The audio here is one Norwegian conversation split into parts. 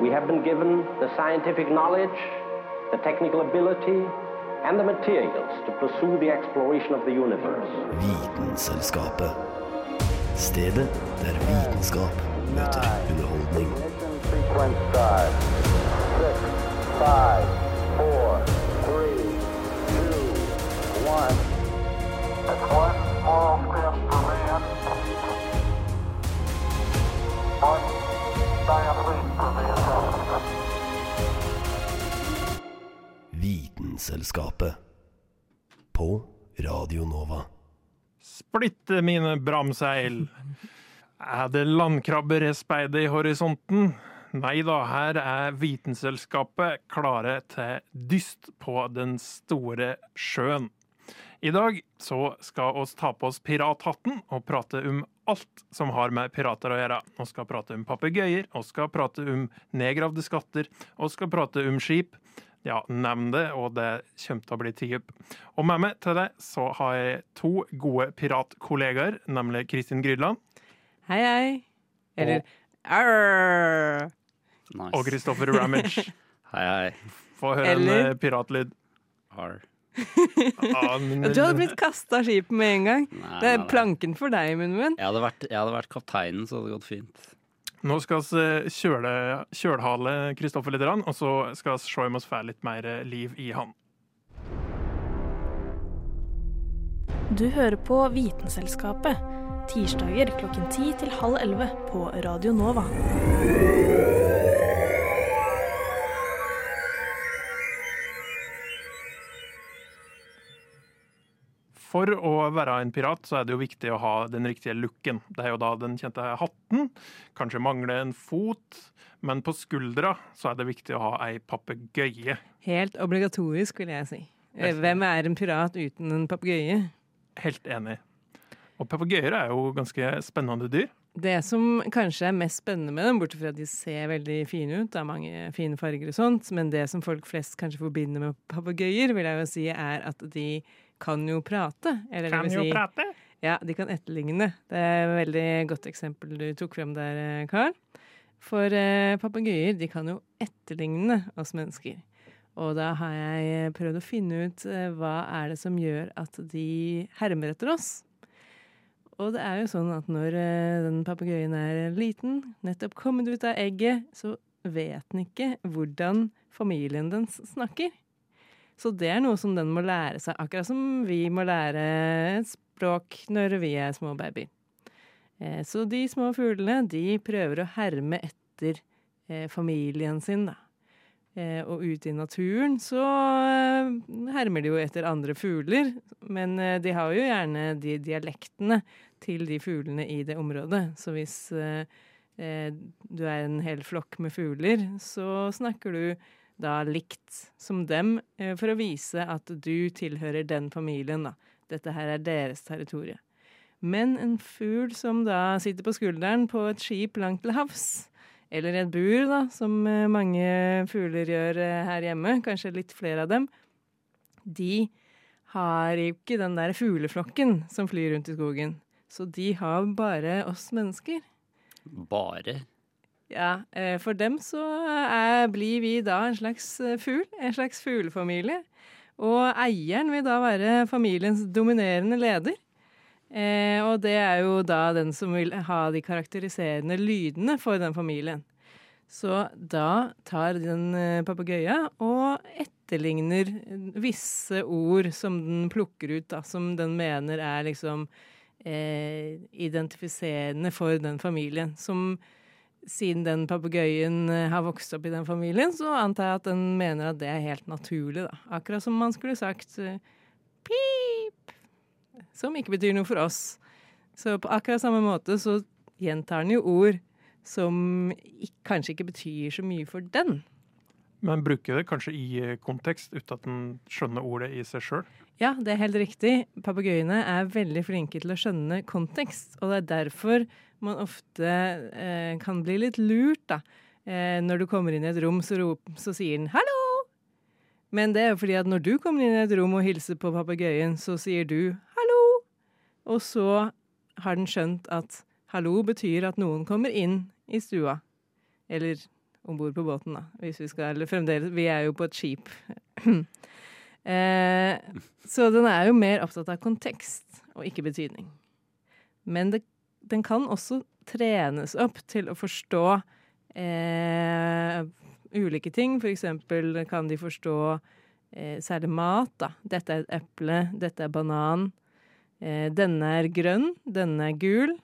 We have been given the scientific knowledge, the technical ability, and the materials to pursue the exploration of the universe. Vitenselskapet. Stedet der vitenskap møter underholdning. Ignition sequence start. Six, five, four, three, two, one. Vitenselskapet. På Radio Nova. Splitte mine bramseil. Er det landkrabber jeg speider i horisonten? Nei da, her er Vitenselskapet klare til dyst på den store sjøen. I dag så skal oss ta på oss pirathatten og prate om alt som har med pirater å gjøre. Vi skal prate om papegøyer, vi skal prate om nedgravde skatter, vi skal prate om skip. Ja, nevn det, og det kommer til å bli tiup. Og med meg til det så har jeg to gode piratkollegaer, nemlig Kristin Grydland Hei, hei. Eller arr. Nice. og Kristoffer Ramage. Hei, hei. Få høre Eller- en piratlyd. Har. Ah, Du hadde blitt kasta av skipet med en gang. Nei, Det er nei, nei. planken for deg, min venn. Jeg hadde, vært, jeg hadde vært kapteinen, så hadde det gått fint. Nå skal vi eh, kjøle, kjølhale Kristoffer litt, og så skal vi se om vi får litt mer eh, liv i han. Du hører på Vitenselskapet. Tirsdager klokken 10 til halv 11 på Radio Nova. For å være en pirat så er det jo viktig å ha den riktige looken. Det er jo da den kjente hatten, kanskje mangler en fot, men på skuldra så er det viktig å ha ei papegøye. Helt obligatorisk, vil jeg si. Eh, Hvem er en pirat uten en papegøye? Helt enig. Og papegøyer er jo ganske spennende dyr. Det som kanskje er mest spennende med dem, bortsett fra at de ser veldig fine ut, det er mange fine farger og sånt, men det som folk flest kanskje forbinder med papegøyer, vil jeg jo si er at de kan jo prate. Eller vil si, prate. Ja, de kan etterligne. Det er et veldig godt eksempel du tok frem der, eh, Karl. For eh, papegøyer, de kan jo etterligne oss mennesker. Og da har jeg prøvd å finne ut eh, hva er det som gjør at de hermer etter oss. Og det er jo sånn at når eh, den papegøyen er liten, nettopp kommet ut av egget, så vet den ikke hvordan familien dens snakker. Så det er noe som den må lære seg, akkurat som vi må lære språk når vi er små babyer. Eh, Så de små fuglene, de prøver å herme etter eh, familien sin, da. Eh, Og ute i naturen så hermer de jo etter andre fugler, men de har jo gjerne de dialektene til de fuglene i det området. Så hvis du er en hel flokk med fugler, så snakker du da likt som dem, eh, for å vise at du tilhører den familien, da. Dette her er deres territorie. Men en fugl som da sitter på skulderen på et skip langt til havs, eller et bur, da, som eh, mange fugler gjør eh, her hjemme, kanskje litt flere av dem, de har jo ikke den der fugleflokken som flyr rundt i skogen. Så de har bare oss mennesker. Bare. Ja, eh, for dem så er, blir vi da en slags eh, fugl, en slags fuglefamilie. Og eieren vil da være familiens dominerende leder. Eh, og det er jo da den som vil ha de karakteriserende lydene for den familien. Så da tar den eh, papegøya og etterligner visse ord som den plukker ut, da, som den mener er liksom eh, identifiserende for den familien. Som siden den papegøyen eh, har vokst opp i den familien, så antar jeg at den mener at det er helt naturlig, da. Akkurat som man skulle sagt eh, pip, som ikke betyr noe for oss. Så på akkurat samme måte så gjentar den jo ord som kanskje ikke betyr så mye for den. Men bruker det kanskje i eh, kontekst, uten at den skjønner ordet i seg sjøl. Ja, det er helt riktig. Papegøyene er veldig flinke til å skjønne kontekst, og det er derfor man ofte eh, kan bli litt lurt, da. Eh, når du kommer inn i et rom, så, rop, så sier den 'hallo'. Men det er jo fordi at når du kommer inn i et rom og hilser på papegøyen, så sier du 'hallo'. Og så har den skjønt at 'hallo' betyr at noen kommer inn i stua. Eller om bord på båten, da. Hvis vi skal Eller fremdeles Vi er jo på et skip. eh, så den er jo mer opptatt av kontekst og ikke betydning. Men det, den kan også trenes opp til å forstå eh, ulike ting. For eksempel kan de forstå eh, særlig mat. da. Dette er et eple, dette er banan. Eh, denne er grønn, denne er gul.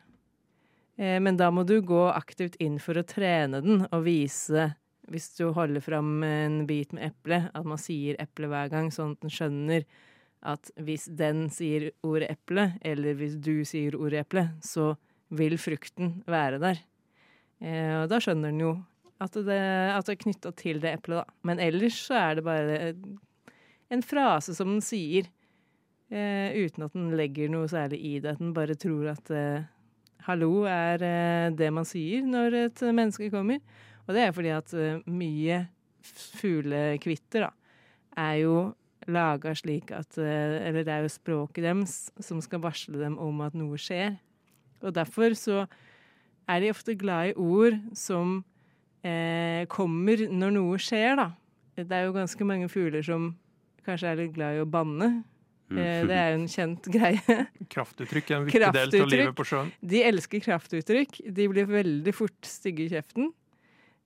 Eh, men da må du gå aktivt inn for å trene den og vise, hvis du holder fram en bit med eple, at man sier eple hver gang, sånn at den skjønner at hvis den sier ordet eple, eller hvis du sier ordet eple, så vil frukten være der. Eh, og da skjønner den jo at det, at det er knytta til det eplet, da. Men ellers så er det bare en frase som den sier, eh, uten at den legger noe særlig i det. At den bare tror at hallo er eh, det man sier når et menneske kommer. Og det er fordi at eh, mye fuglekvitter, da, er jo laga slik at eh, Eller det er jo språket deres som skal varsle dem om at noe skjer. Og derfor så er de ofte glad i ord som eh, kommer når noe skjer, da. Det er jo ganske mange fugler som kanskje er litt glad i å banne. Eh, det er jo en kjent greie. Kraftuttrykk er en viktig del av livet på sjøen. De elsker kraftuttrykk. De blir veldig fort stygge i kjeften.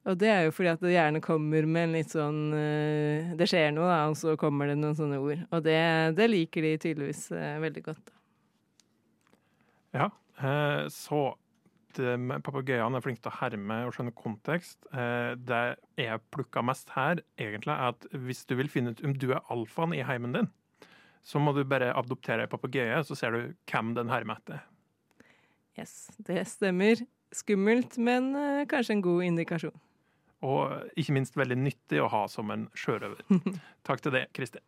Og det er jo fordi at det gjerne kommer med en litt sånn eh, Det skjer noe, da, og så kommer det noen sånne ord. Og det, det liker de tydeligvis eh, veldig godt. Ja, så Papegøyene er flinke til å herme og skjønne kontekst. Det jeg plukka mest her, egentlig, er at hvis du vil finne ut om du er alfaen i heimen din, så må du bare adoptere ei papegøye, så ser du hvem den hermer etter. Yes, det stemmer. Skummelt, men eh, kanskje en god indikasjon. Og ikke minst veldig nyttig å ha som en sjørøver. Takk til det, Kristin.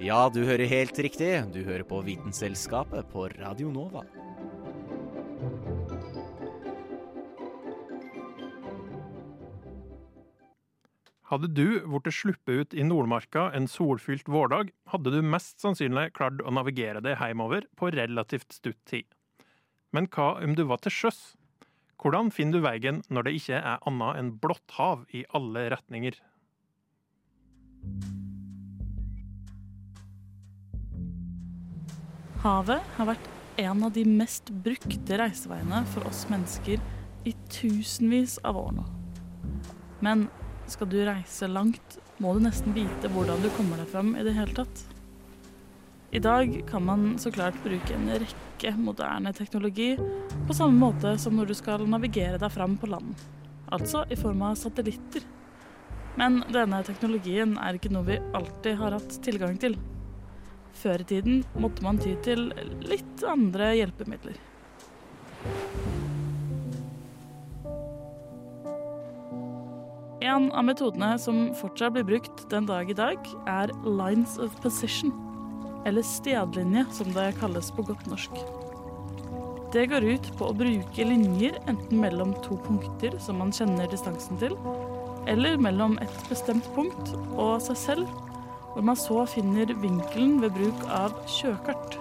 Ja, du hører helt riktig. Du hører på Vitenselskapet på Radio Nova. Hadde du blitt sluppet ut i Nordmarka en solfylt vårdag, hadde du mest sannsynlig klart å navigere deg hjemover på relativt stutt tid. Men hva om du var til sjøs? Hvordan finner du veien når det ikke er annet enn blått hav i alle retninger? Havet har vært en av de mest brukte reiseveiene for oss mennesker i tusenvis av år nå. Men skal du reise langt, må du nesten vite hvordan du kommer deg fram i det hele tatt. I dag kan man så klart bruke en rekke moderne teknologi på samme måte som når du skal navigere deg fram på land, altså i form av satellitter. Men denne teknologien er ikke noe vi alltid har hatt tilgang til. Før i tiden måtte man ty til litt andre hjelpemidler. En av metodene som fortsatt blir brukt den dag i dag, er lines of position, eller stedlinje som det kalles på godt norsk. Det går ut på å bruke linjer enten mellom to punkter som man kjenner distansen til, eller mellom et bestemt punkt og seg selv, hvor man så finner vinkelen ved bruk av sjøkart.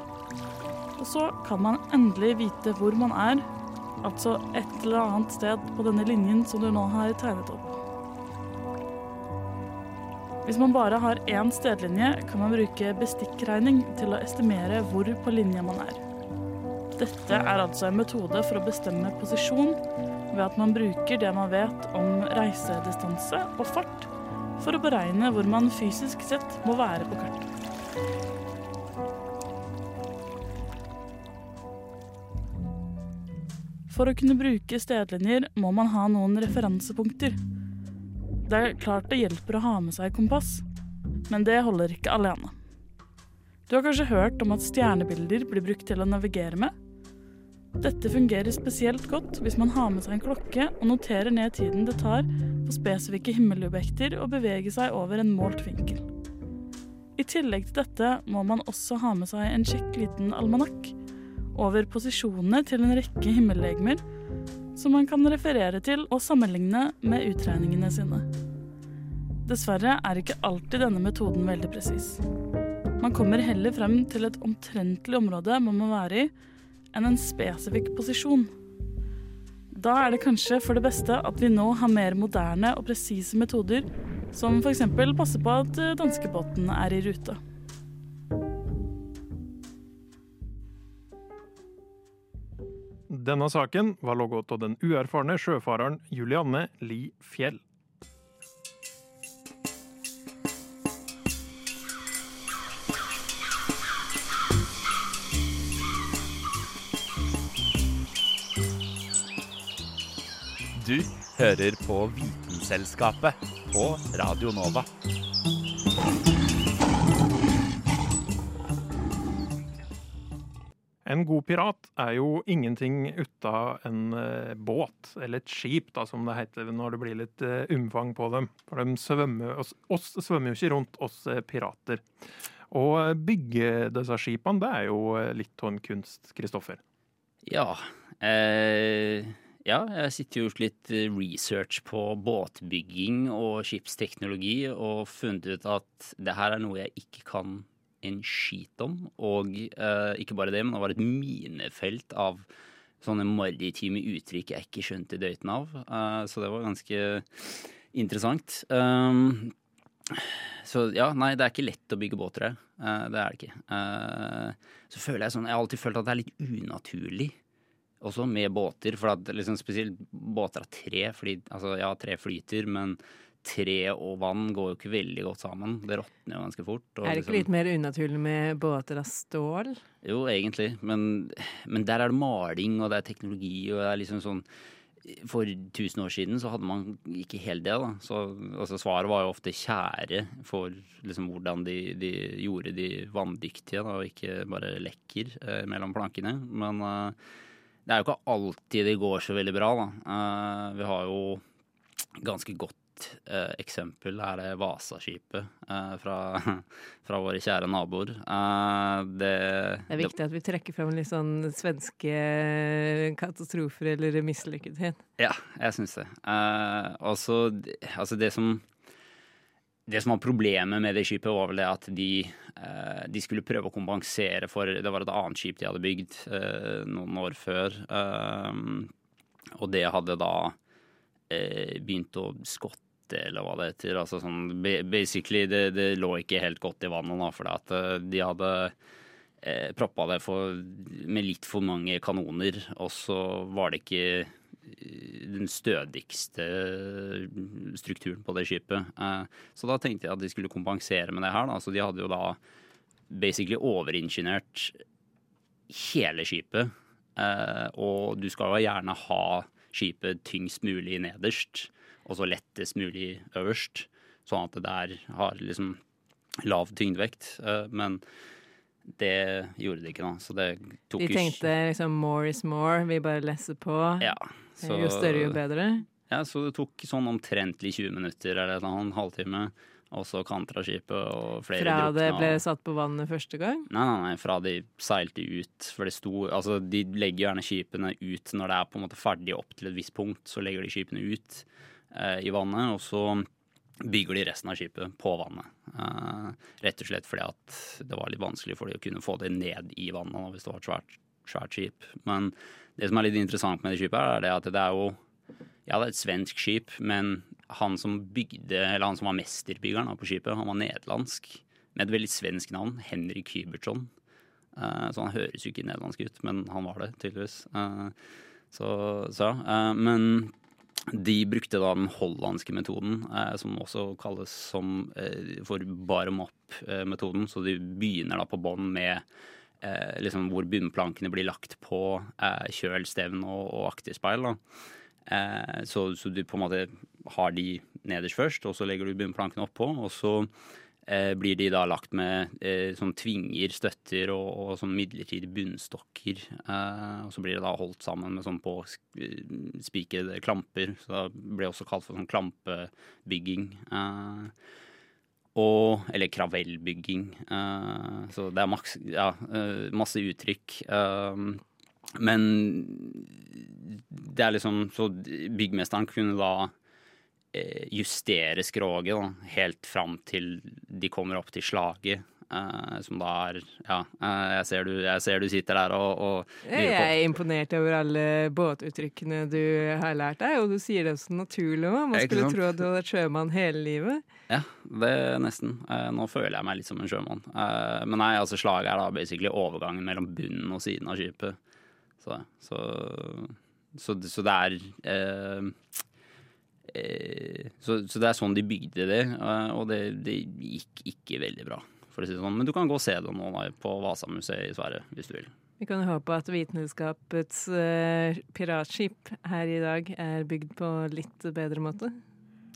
Og så kan man endelig vite hvor man er, altså et eller annet sted på denne linjen som du nå har tegnet opp. Hvis man bare har én stedlinje, kan man bruke bestikkregning til å estimere hvor på linja man er. Dette er altså en metode for å bestemme posisjon ved at man bruker det man vet om reisedistanse og fart for å beregne hvor man fysisk sett må være på kartet. For å kunne bruke stedlinjer må man ha noen referansepunkter. Det er klart det hjelper å ha med seg kompass, men det holder ikke alene. Du har kanskje hørt om at stjernebilder blir brukt til å navigere med? Dette fungerer spesielt godt hvis man har med seg en klokke og noterer ned tiden det tar for spesifikke himmelobjekter å bevege seg over en målt vinkel. I tillegg til dette må man også ha med seg en kjekk liten almanakk over posisjonene til en rekke himmellegemer som man kan referere til og sammenligne med utregningene sine. Dessverre er ikke alltid denne metoden veldig presis. Man kommer heller frem til et omtrentlig område man må være i, enn en spesifikk posisjon. Da er det kanskje for det beste at vi nå har mer moderne og presise metoder, som f.eks. passer på at eh, danskebåten er i rute. Denne saken var laget av den uerfarne sjøfareren Julianne Li Fjell. Du hører på Vitenselskapet på Radio Nova. En god pirat er jo ingenting uten en eh, båt, eller et skip, da, som det heter når det blir litt eh, omfang på dem. For de svømmer, oss, oss svømmer jo ikke rundt, oss eh, pirater. Å bygge disse skipene, det er jo eh, litt av en kunst, Kristoffer. Ja. Eh, ja, jeg sitter og gjort litt eh, research på båtbygging og skipsteknologi og funnet ut at det her er noe jeg ikke kan en skit om. Og eh, ikke bare det, men det var et minefelt av sånne maritime uttrykk jeg ikke skjønte døyten av. Eh, så det var ganske interessant. Um, så ja, nei, det er ikke lett å bygge båter her. Eh, det er det ikke. Eh, så føler jeg sånn Jeg har alltid følt at det er litt unaturlig også med båter. For at liksom spesielt båter av tre, fordi altså ja, tre flyter, men tre og vann går jo ikke veldig godt sammen. Det råtner jo ganske fort. Er det liksom- ikke litt mer unaturlig med båter av stål? jo, egentlig. Men, men der er det maling, og det er teknologi, og det er liksom sånn For 1000 år siden så hadde man ikke helt det, da. Så altså, svaret var jo ofte tjære for liksom hvordan de, de gjorde de vanndyktige, da, og ikke bare lekker eh, mellom plankene. Men eh, det er jo ikke alltid det går så veldig bra, da. Eh, vi har jo ganske godt eh, eksempel er det Vasaskipet eh, fra, fra våre kjære naboer. Eh, det, Det er viktig at vi trekker frem litt sånn svenske katastrofer eller mislykkethet. Ja, jeg syns det. Eh, og Altså, det som det som var problemet med det skipet, var vel det at de, eh, de skulle prøve å kompensere for Det var et annet skip de hadde bygd eh, noen år før. eh, og det hadde da eh, begynt å skotte, eller hva det heter. Altså sånn Basically, det, det lå ikke helt godt i vannet, for eh, de hadde eh, proppa det for, med litt for mange kanoner, og så var det ikke eh, den stødigste strukturen på det skipet. Eh, Så da tenkte jeg at de skulle kompensere med det her. Da. Så de hadde jo da basically overingeniert hele skipet. Eh, Og du skal jo gjerne ha skipet tyngst mulig nederst, og så lettest mulig øverst. Sånn at det der har liksom lav tyngdevekt. Eh, Men det gjorde de ikke, da. Så det tok De tenkte liksom 'more is more', vi bare leser på. Ja, så- jo større, jo bedre. Ja, så det tok sånn omtrentlig 20 minutter eller en halvtime. Og så kantra skipet, og flere Fra det ble satt på vannet første gang. Nei, nei, nei, fra de seilte ut. For det sto Altså, de legger gjerne skipene ut når det er på en måte ferdig opp til et visst punkt. Så legger de skipene ut eh, i vannet, og så bygger de resten av skipet på vannet. Eh, rett og slett fordi at det var litt vanskelig for de å kunne få det ned i vannet hvis det var et svært, svært skip. Men det som er litt interessant med det skipet, er det at det er jo Ja, det er et svensk skip, men han som bygde, eller han som var mesterbyggeren på skipet, han var nederlandsk. Med et veldig svensk navn, Henrik Hybertsson. Eh, så han høres jo ikke nederlandsk ut, men han var det tydeligvis. Eh, så, så ja. Eh, men de brukte da den hollandske metoden, eh, som også kalles som eh, for bottom-up-metoden. Så de begynner da på bånn med eh, liksom hvor bunnplankene blir lagt på eh, kjøl, stevn og, og akterspeil. Eh, så, så du på en måte har de nederst først, og så legger du bunnplankene oppå. Og så blir de da lagt med eh, sånn tvinger, støtter og, og sånn midlertidige bunnstokker. Eh, og så blir det da holdt sammen med sånn på spikrede klamper. Så det ble også kalt for sånn klampebygging. Eh, og, eller kravellbygging. Eh, så det er maks, ja, eh, masse uttrykk. Eh, men det er liksom Så byggmesteren kunne da eh, justere skroget da, helt fram til de kommer opp til slaget. Uh, som da er Ja, uh, jeg, ser du, jeg ser du sitter der og, og Jeg er imponert over alle båtuttrykkene du har lært deg, og du sier det så naturlig òg. Man skulle tro at du hadde vært sjømann hele livet. Ja, det nesten. Uh, nå føler jeg meg litt som en sjømann. Eh, men nei, altså slaget er da basically overgangen mellom bunnen og siden av skipet. Så, så, så, så det er eh, eh, så, så det er sånn de bygde det, eh, og det, det gikk ikke veldig bra. For å si det sånn. Men du kan gå og se det nå da, på Vasamuseet i Sverige, hvis du vil. Vi kan håpe at Vitenskapets uh, piratskip her i dag er bygd på litt bedre måte.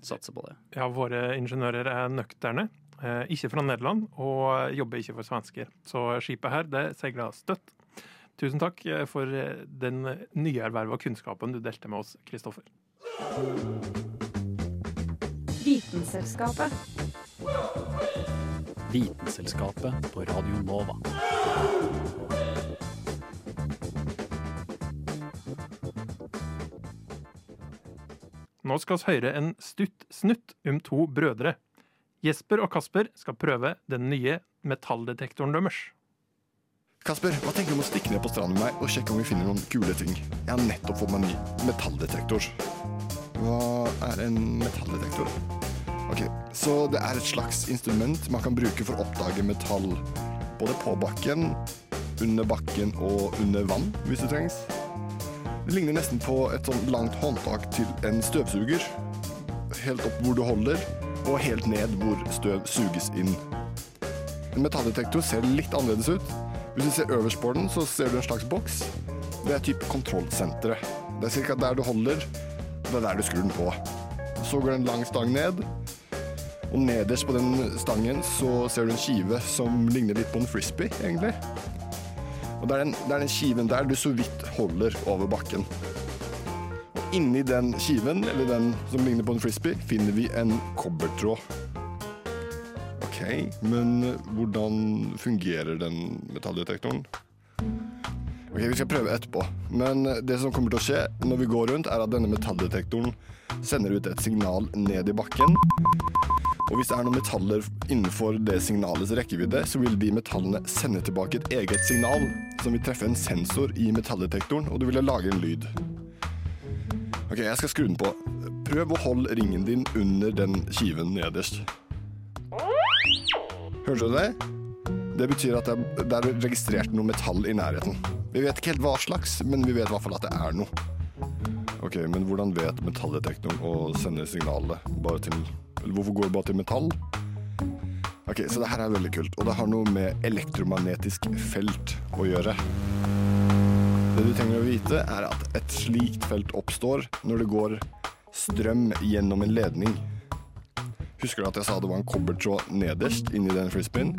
Satser på det. Ja, våre ingeniører er nøkterne. eh, Ikke fra Nederland, og jobber ikke for svensker. Så skipet her, det seiler støtt. Tusen takk eh, for eh, den nyerverva kunnskapen du delte med oss, Kristoffer. Vitenselskapet. Vitenselskapet på Radio Nova. Nå skal vi høre en stutt snutt om to brødre. Jesper og Kasper skal prøve den nye metalldetektoren deres. Kasper, hva tenker du om å stikke ned på stranden med meg og sjekke om vi finner noen kule ting? Jeg har nettopp fått meg ny metalldetektor. Hva er en metalldetektor? Ok, så det er et slags instrument man kan bruke for å oppdage metall. Både på bakken, under bakken og under vann, hvis det trengs. Det ligner nesten på et sånn langt håndtak til en støvsuger. Helt opp hvor du holder, og helt ned hvor støv suges inn. En metalldetektor ser litt annerledes ut. Hvis du ser øverst på den, så ser du en slags boks. Det er type kontrollsenteret. Det er ca. der du holder, det er der du skrur den på. Så går det en lang stang ned, og nederst på den stangen så ser du en skive som ligner litt på en frisbee, egentlig. Og det er den, det er den skiven der du så vidt holder over bakken. Og inni den skiven, eller den som ligner på en frisbee, finner vi en kobbertråd. Men hvordan fungerer den metalldetektoren? Ok, Vi skal prøve etterpå. Men det som kommer til å skje når vi går rundt, er at denne metalldetektoren sender ut et signal ned i bakken. Og hvis det er noen metaller innenfor det signalets rekkevidde, så vil de metallene sende tilbake et eget signal som vil treffe en sensor i metalldetektoren, og du vil lage en lyd. Ok, jeg skal skru den på. Prøv å holde ringen din under den skiven nederst. Hørte du det? Det betyr at det er, er registrert noe metall i nærheten. Vi vet ikke helt hva slags, men vi vet i hvert fall at det er noe. Ok, men hvordan vet metalldetektoren å sende signalet bare til Eller hvorfor går det bare til metall? Ok, så det her er veldig kult, og det har noe med elektromagnetisk felt å gjøre. Det du trenger å vite, er at et slikt felt oppstår når det går strøm gjennom en ledning. Husker du at jeg sa det var en kobbertråd nederst inni den frisbeen?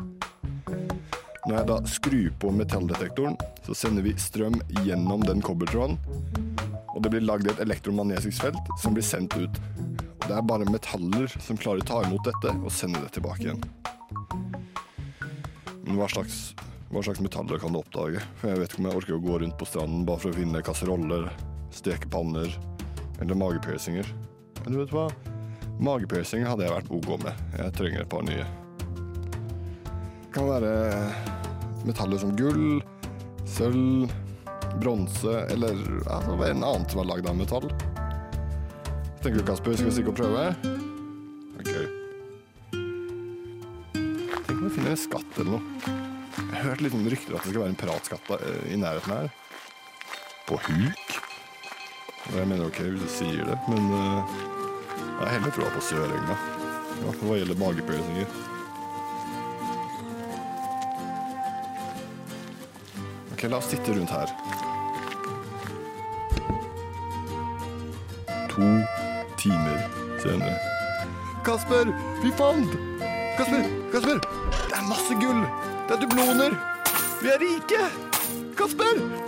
Når jeg da skrur på metalldetektoren, så sender vi strøm gjennom den kobbertråden, og det blir lagd et elektromagnetisk felt som blir sendt ut. Og det er bare metaller som klarer å ta imot dette og sende det tilbake igjen. Men hva slags, hva slags metaller kan du oppdage? For jeg vet ikke om jeg orker å gå rundt på stranden bare for å finne kasseroller, stekepanner eller magepiercinger. Men du vet hva? Magepiercinger hadde jeg vært OK med. Jeg trenger et par nye. Det kan være metaller som gull, sølv, bronse eller altså, en annen som er lagd av metall. Tenker du, Kasper, skal vi stikke og prøve? Ok. Tenk om vi finner en skatt eller noe. Jeg har hørt litt rykter at det skal være en piratskatt eh, i nærheten her. På huk? Jeg mener ok hvis du sier det, men eh, jeg har heller troa på Sørenga. I hva gjelder magepølsinger. Ok, la oss sitte rundt her. To timer senere. Kasper, vi fant! Kasper, Kasper! Det er masse gull! Det er dubloner! Vi er rike! Kasper!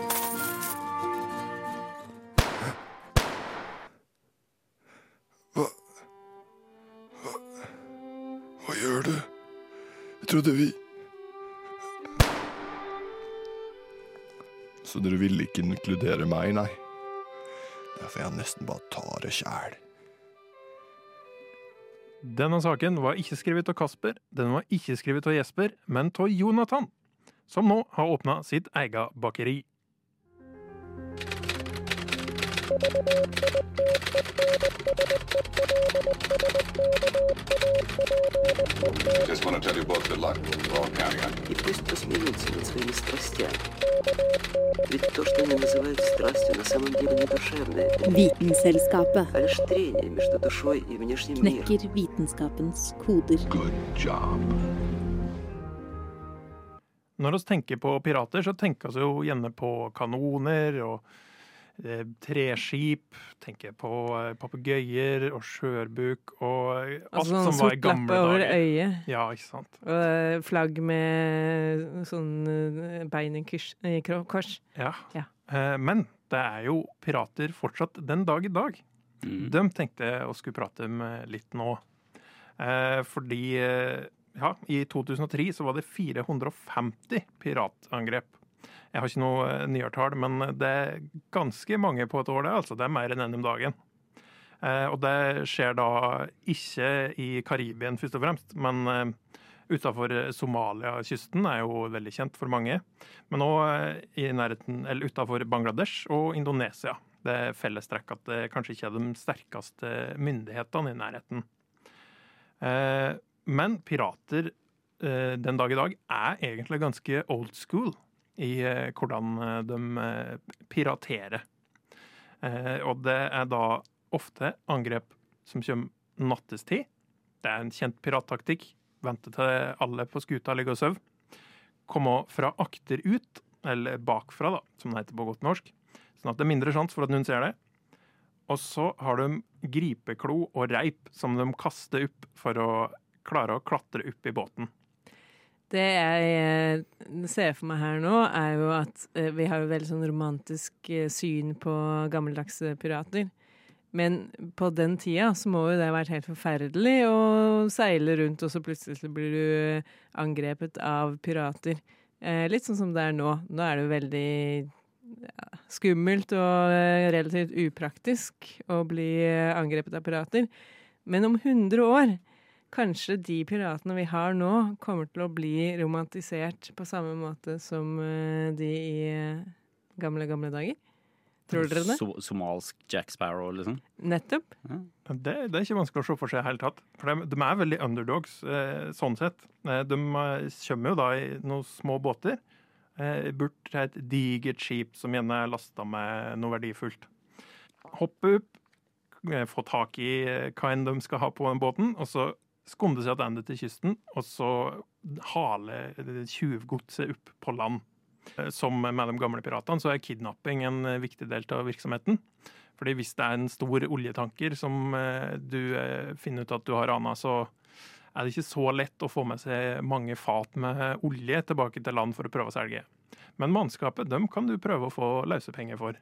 Trodde vi Så dere ville ikke inkludere meg, nei? Derfor jeg nesten bare tar det sjæl. Denne saken var ikke skrevet av Kasper, den var ikke skrevet av Jesper, men av Jonathan, som nå har åpna sitt eget bakeri. Just want to tell you both good luck. We're all counting on you. И пусть посмеются над своими страстями. Ведь то, что они называют страстью, на самом деле не душевное, Vitenselskapet а лишь трение между душой и внешним миром. knekker vitenskapens koder. Når vi tenker på pirater, så tenker vi jo gjerne på kanoner og eh, treskip. Tenker på eh, papegøyer og skjørbuk og eh, alt Altså sånn som var i gamle dager. over øyet. Ja, ikke sant. Og eh, flagg med sånn eh, bein i kors. Ja. Ja. Eh, Men det er jo pirater fortsatt den dag i dag. De tenkte jeg å skulle prate med litt nå. Eh, Fordi eh, ja, i 2003 så var det 450 piratangrep. Jeg har ikke noe eh, nyere tall, men det er ganske mange på et år, det. altså. Det er mer enn én om dagen. Eh, Og det skjer da ikke i Karibien først og fremst, men eh, Utafor Somalia-kysten er jo veldig kjent for mange. Men òg i nærheten, eller utafor Bangladesh og Indonesia. Det er fellestrekk at det kanskje ikke er de sterkeste myndighetene i nærheten. Men pirater den dag i dag er egentlig ganske old school i eh, hvordan eh, de eh, piraterer. Og det er da ofte angrep som kommer nattestid. Det er en kjent pirattaktikk. Vente til alle på skuta ligger og sover. Komme fra akter ut, eller bakfra, da, som det heter på godt norsk. Sånn at det er mindre sjanse for at noen ser det. Og så har de gripeklo og reip som de kaster opp for å klare å klatre opp i båten. Det jeg eh, ser for meg her nå, er jo at eh, vi har jo veldig sånn romantisk eh, syn på gammeldagse pirater. Men på den tida så må jo det ha vært helt forferdelig å seile rundt, og så plutselig blir du angrepet av pirater. Litt sånn som det er nå. Nå er det jo veldig skummelt og relativt upraktisk å bli angrepet av pirater. Men om 100 år Kanskje de piratene vi har nå, kommer til å bli romantisert på samme måte som eh, de i eh, gamle, gamle dager? Tror dere det? So somalsk Jack Sparrow, liksom. Nettopp. Det, det er ikke vanskelig å se for seg i det hele tatt. For de, de er veldig underdogs eh, sånn sett. Eh, De kommer jo da i noen små båter eh, bort til et digert skip som gjerne er lasta med noe verdifullt. Hoppe opp, få tak i hva enn de skal ha på den båten, og så skunde seg tilbake til kysten, og så hale tjuvgodset opp på land. Eh, Som med de gamle piratene, så er kidnapping en eh, viktig del av virksomheten. Fordi hvis det er en stor oljetanker som eh, du finner ut at du har rana, så er det ikke så lett å få med seg mange fat med olje tilbake til land for å prøve å selge. Men mannskapet dem kan du prøve å få løsepenger for.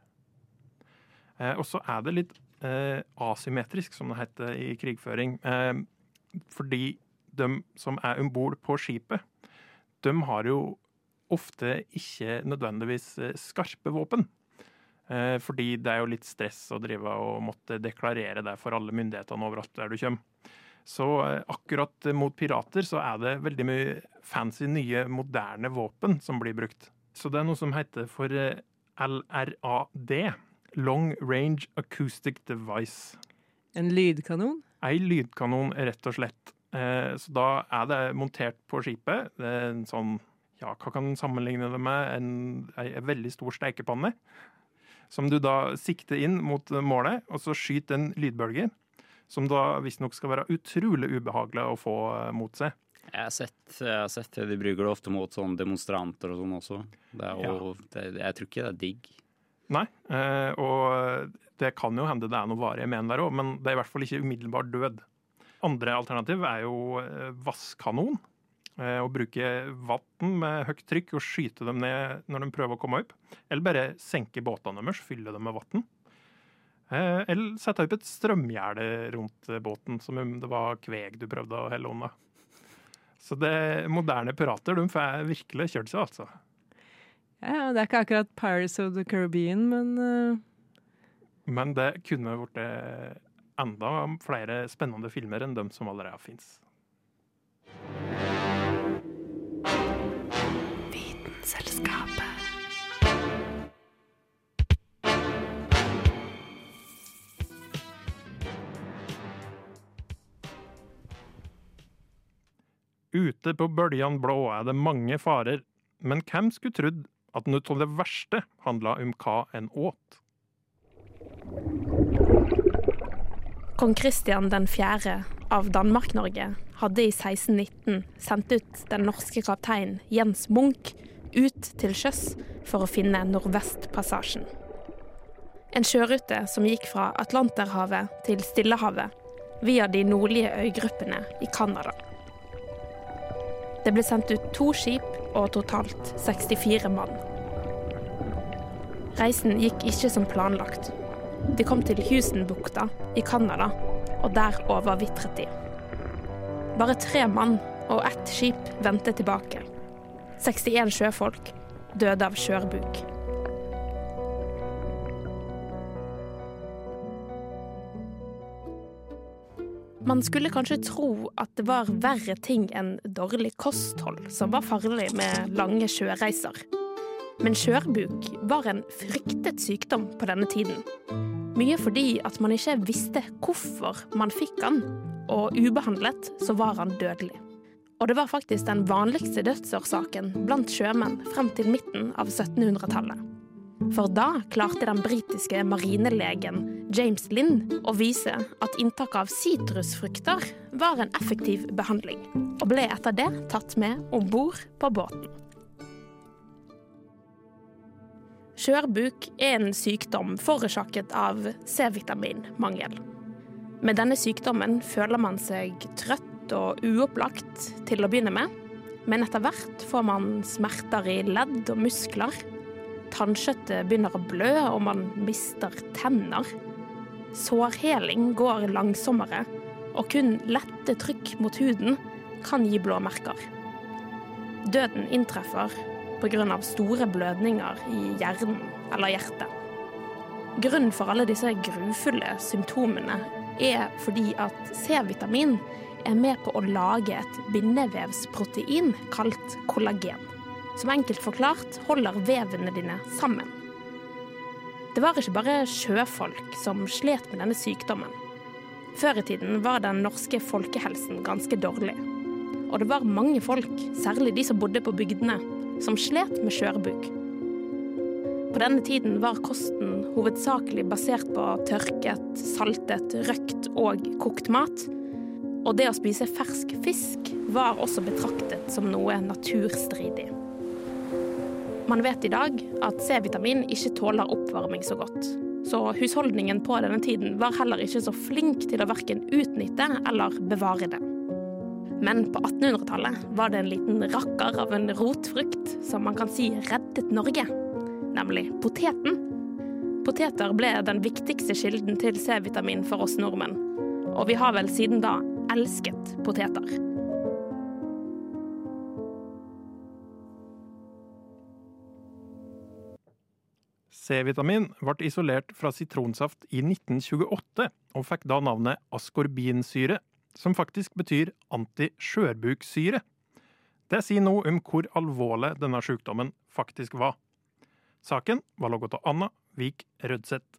Og så er det litt asymmetrisk, som det heter i krigføring. Fordi de som er om bord på skipet, de har jo ofte ikke nødvendigvis eh, skarpe våpen. Eh, fordi det er jo litt stress å drive og måtte deklarere det for alle myndighetene overalt der du kommer. Så eh, akkurat mot pirater så er det veldig mye fancy, nye, moderne våpen som blir brukt. Så det er noe som heter for LRAD. Long Range Acoustic Device. En lydkanon? Ei lydkanon, rett og slett. Eh, Så da er det montert på skipet. Det er en sånn, ja, hva kan en sammenligne det med? En, en, veldig stor steikepanne. Som du da sikter inn mot målet, og så skyter en lydbølge. Som da visstnok skal være utrolig ubehagelig å få eh, mot seg. Jeg har sett, jeg har sett det. De bruker det ofte mot sånn demonstranter og sånn også. Det er jo, det, jeg tror ikke det er digg. Nei, eh, og det kan jo hende det er noe varige men der òg, men det er i hvert fall ikke umiddelbar død. Andre alternativ er jo eh, vasskanon. eh, Å bruke vann med høyt trykk og skyte dem ned når de prøver å komme opp. Eller bare senke båtene deres, fylle dem med vann. Eller sette opp et strømgjerde rundt eh, båten, som om det var kveg du prøvde å helle unna. Så det moderne pirater de får virkelig kjørt seg, altså. Ja, det er ikke akkurat Pirates of the Caribbean, men eh, Men det kunne blitt enda flere spennende filmer enn dem som allerede fins. Ute på bøljan blå er det mange farer, men hvem skulle trodd at noe av det verste handla om hva en åt? Kong Kristian den 4. av Danmark-Norge hadde i 1619 sendt ut den norske kapteinen Jens Munch ut til sjøs for å finne Nordvestpassasjen. En sjørute som gikk fra Atlanterhavet til Stillehavet via de nordlige øygruppene i Canada. Det ble sendt ut to skip og totalt 64 mann. Reisen gikk ikke som planlagt. De kom til Houstonbukta i Canada, og der overvitret de. Bare tre mann og ett skip vendte tilbake. 61 sjøfolk døde av skjørbuk. Man skulle kanskje tro at det var verre ting enn dårlig kosthold som var farlig med lange sjøreiser. Men skjørbuk var en fryktet sykdom på denne tiden. Mye fordi at man ikke visste hvorfor man fikk han, og ubehandlet så var han dødelig. Og det var faktisk den vanligste dødsårsaken blant sjømenn frem til midten av 1700-tallet. For da klarte den britiske marinelegen James Lind å vise at inntak av sitrusfrukter var en effektiv behandling, og ble etter det tatt med om bord på båten. Skjørbuk er en sykdom forårsaket av C-vitaminmangel. Med denne sykdommen føler man seg trøtt og uopplagt til å begynne med, men etter hvert får man smerter i ledd og muskler. Tannkjøttet begynner å blø, og man mister tenner. Sårheling går langsommere, og kun lette trykk mot huden kan gi blåmerker. Døden inntreffer pga. store blødninger i hjernen eller hjertet. Grunnen for alle disse grufulle symptomene er fordi at C-vitamin er med på å lage et bindevevsprotein kalt kollagen, som enkelt forklart holder vevene dine sammen. Det var ikke bare sjøfolk som slet med denne sykdommen. Før i tiden var den norske folkehelsen ganske dårlig. Og det var mange folk, særlig de som bodde på bygdene, som slet med skjørbuk. På denne tiden var kosten hovedsakelig basert på tørket, saltet, røkt og kokt mat. Og det å spise fersk fisk var også betraktet som noe naturstridig. Man vet i dag at C-vitamin ikke tåler oppvarming så godt. Så husholdningen på denne tiden var heller ikke så flink til å verken utnytte eller bevare det. Men på 1800-tallet var det en liten rakker av en rotfrukt som man kan si reddet Norge, nemlig poteten. Poteter ble den viktigste kilden til C-vitamin for oss nordmenn, og vi har vel siden da elsket poteter. C-vitamin ble isolert fra sitronsaft i 1928, og fikk da navnet askorbinsyre, som faktisk betyr antiskjørbuksyre. Det sier noe om hvor alvorlig denne sykdommen faktisk var. Saken var laget av Anna Vik Rødseth.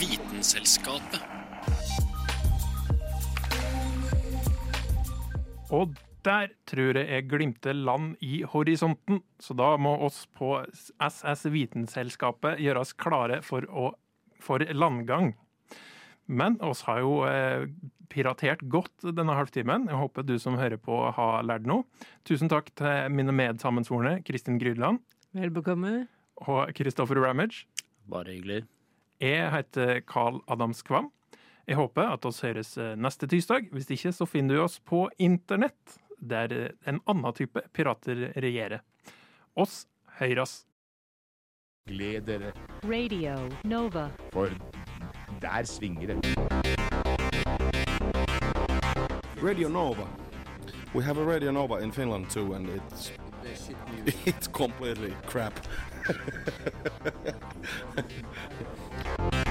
Vitenselskapet. Og der tror jeg jeg glimter land i horisonten, så da må oss på SS Vitenselskapet gjøres klare for, å, for landgang. Men oss har jo eh, piratert godt denne halvtimen. Jeg håper du som hører på har lært noe. Tusen takk til mine medsammensvorne Kristin Grydland. Vel bekomme. Og Kristoffer Ramage. Bare hyggelig. Jeg heter Carl Adams Kvam. Jeg håper at oss høres eh, neste tirsdag. Hvis ikke, så finner du oss på internett, der eh, en annen type pirater regjerer. Oss høyras. Gled dere, Radio Nova. for der svinger det. Radio Nova. We have a Radio Nova in Finland too, and it's it's completely crap.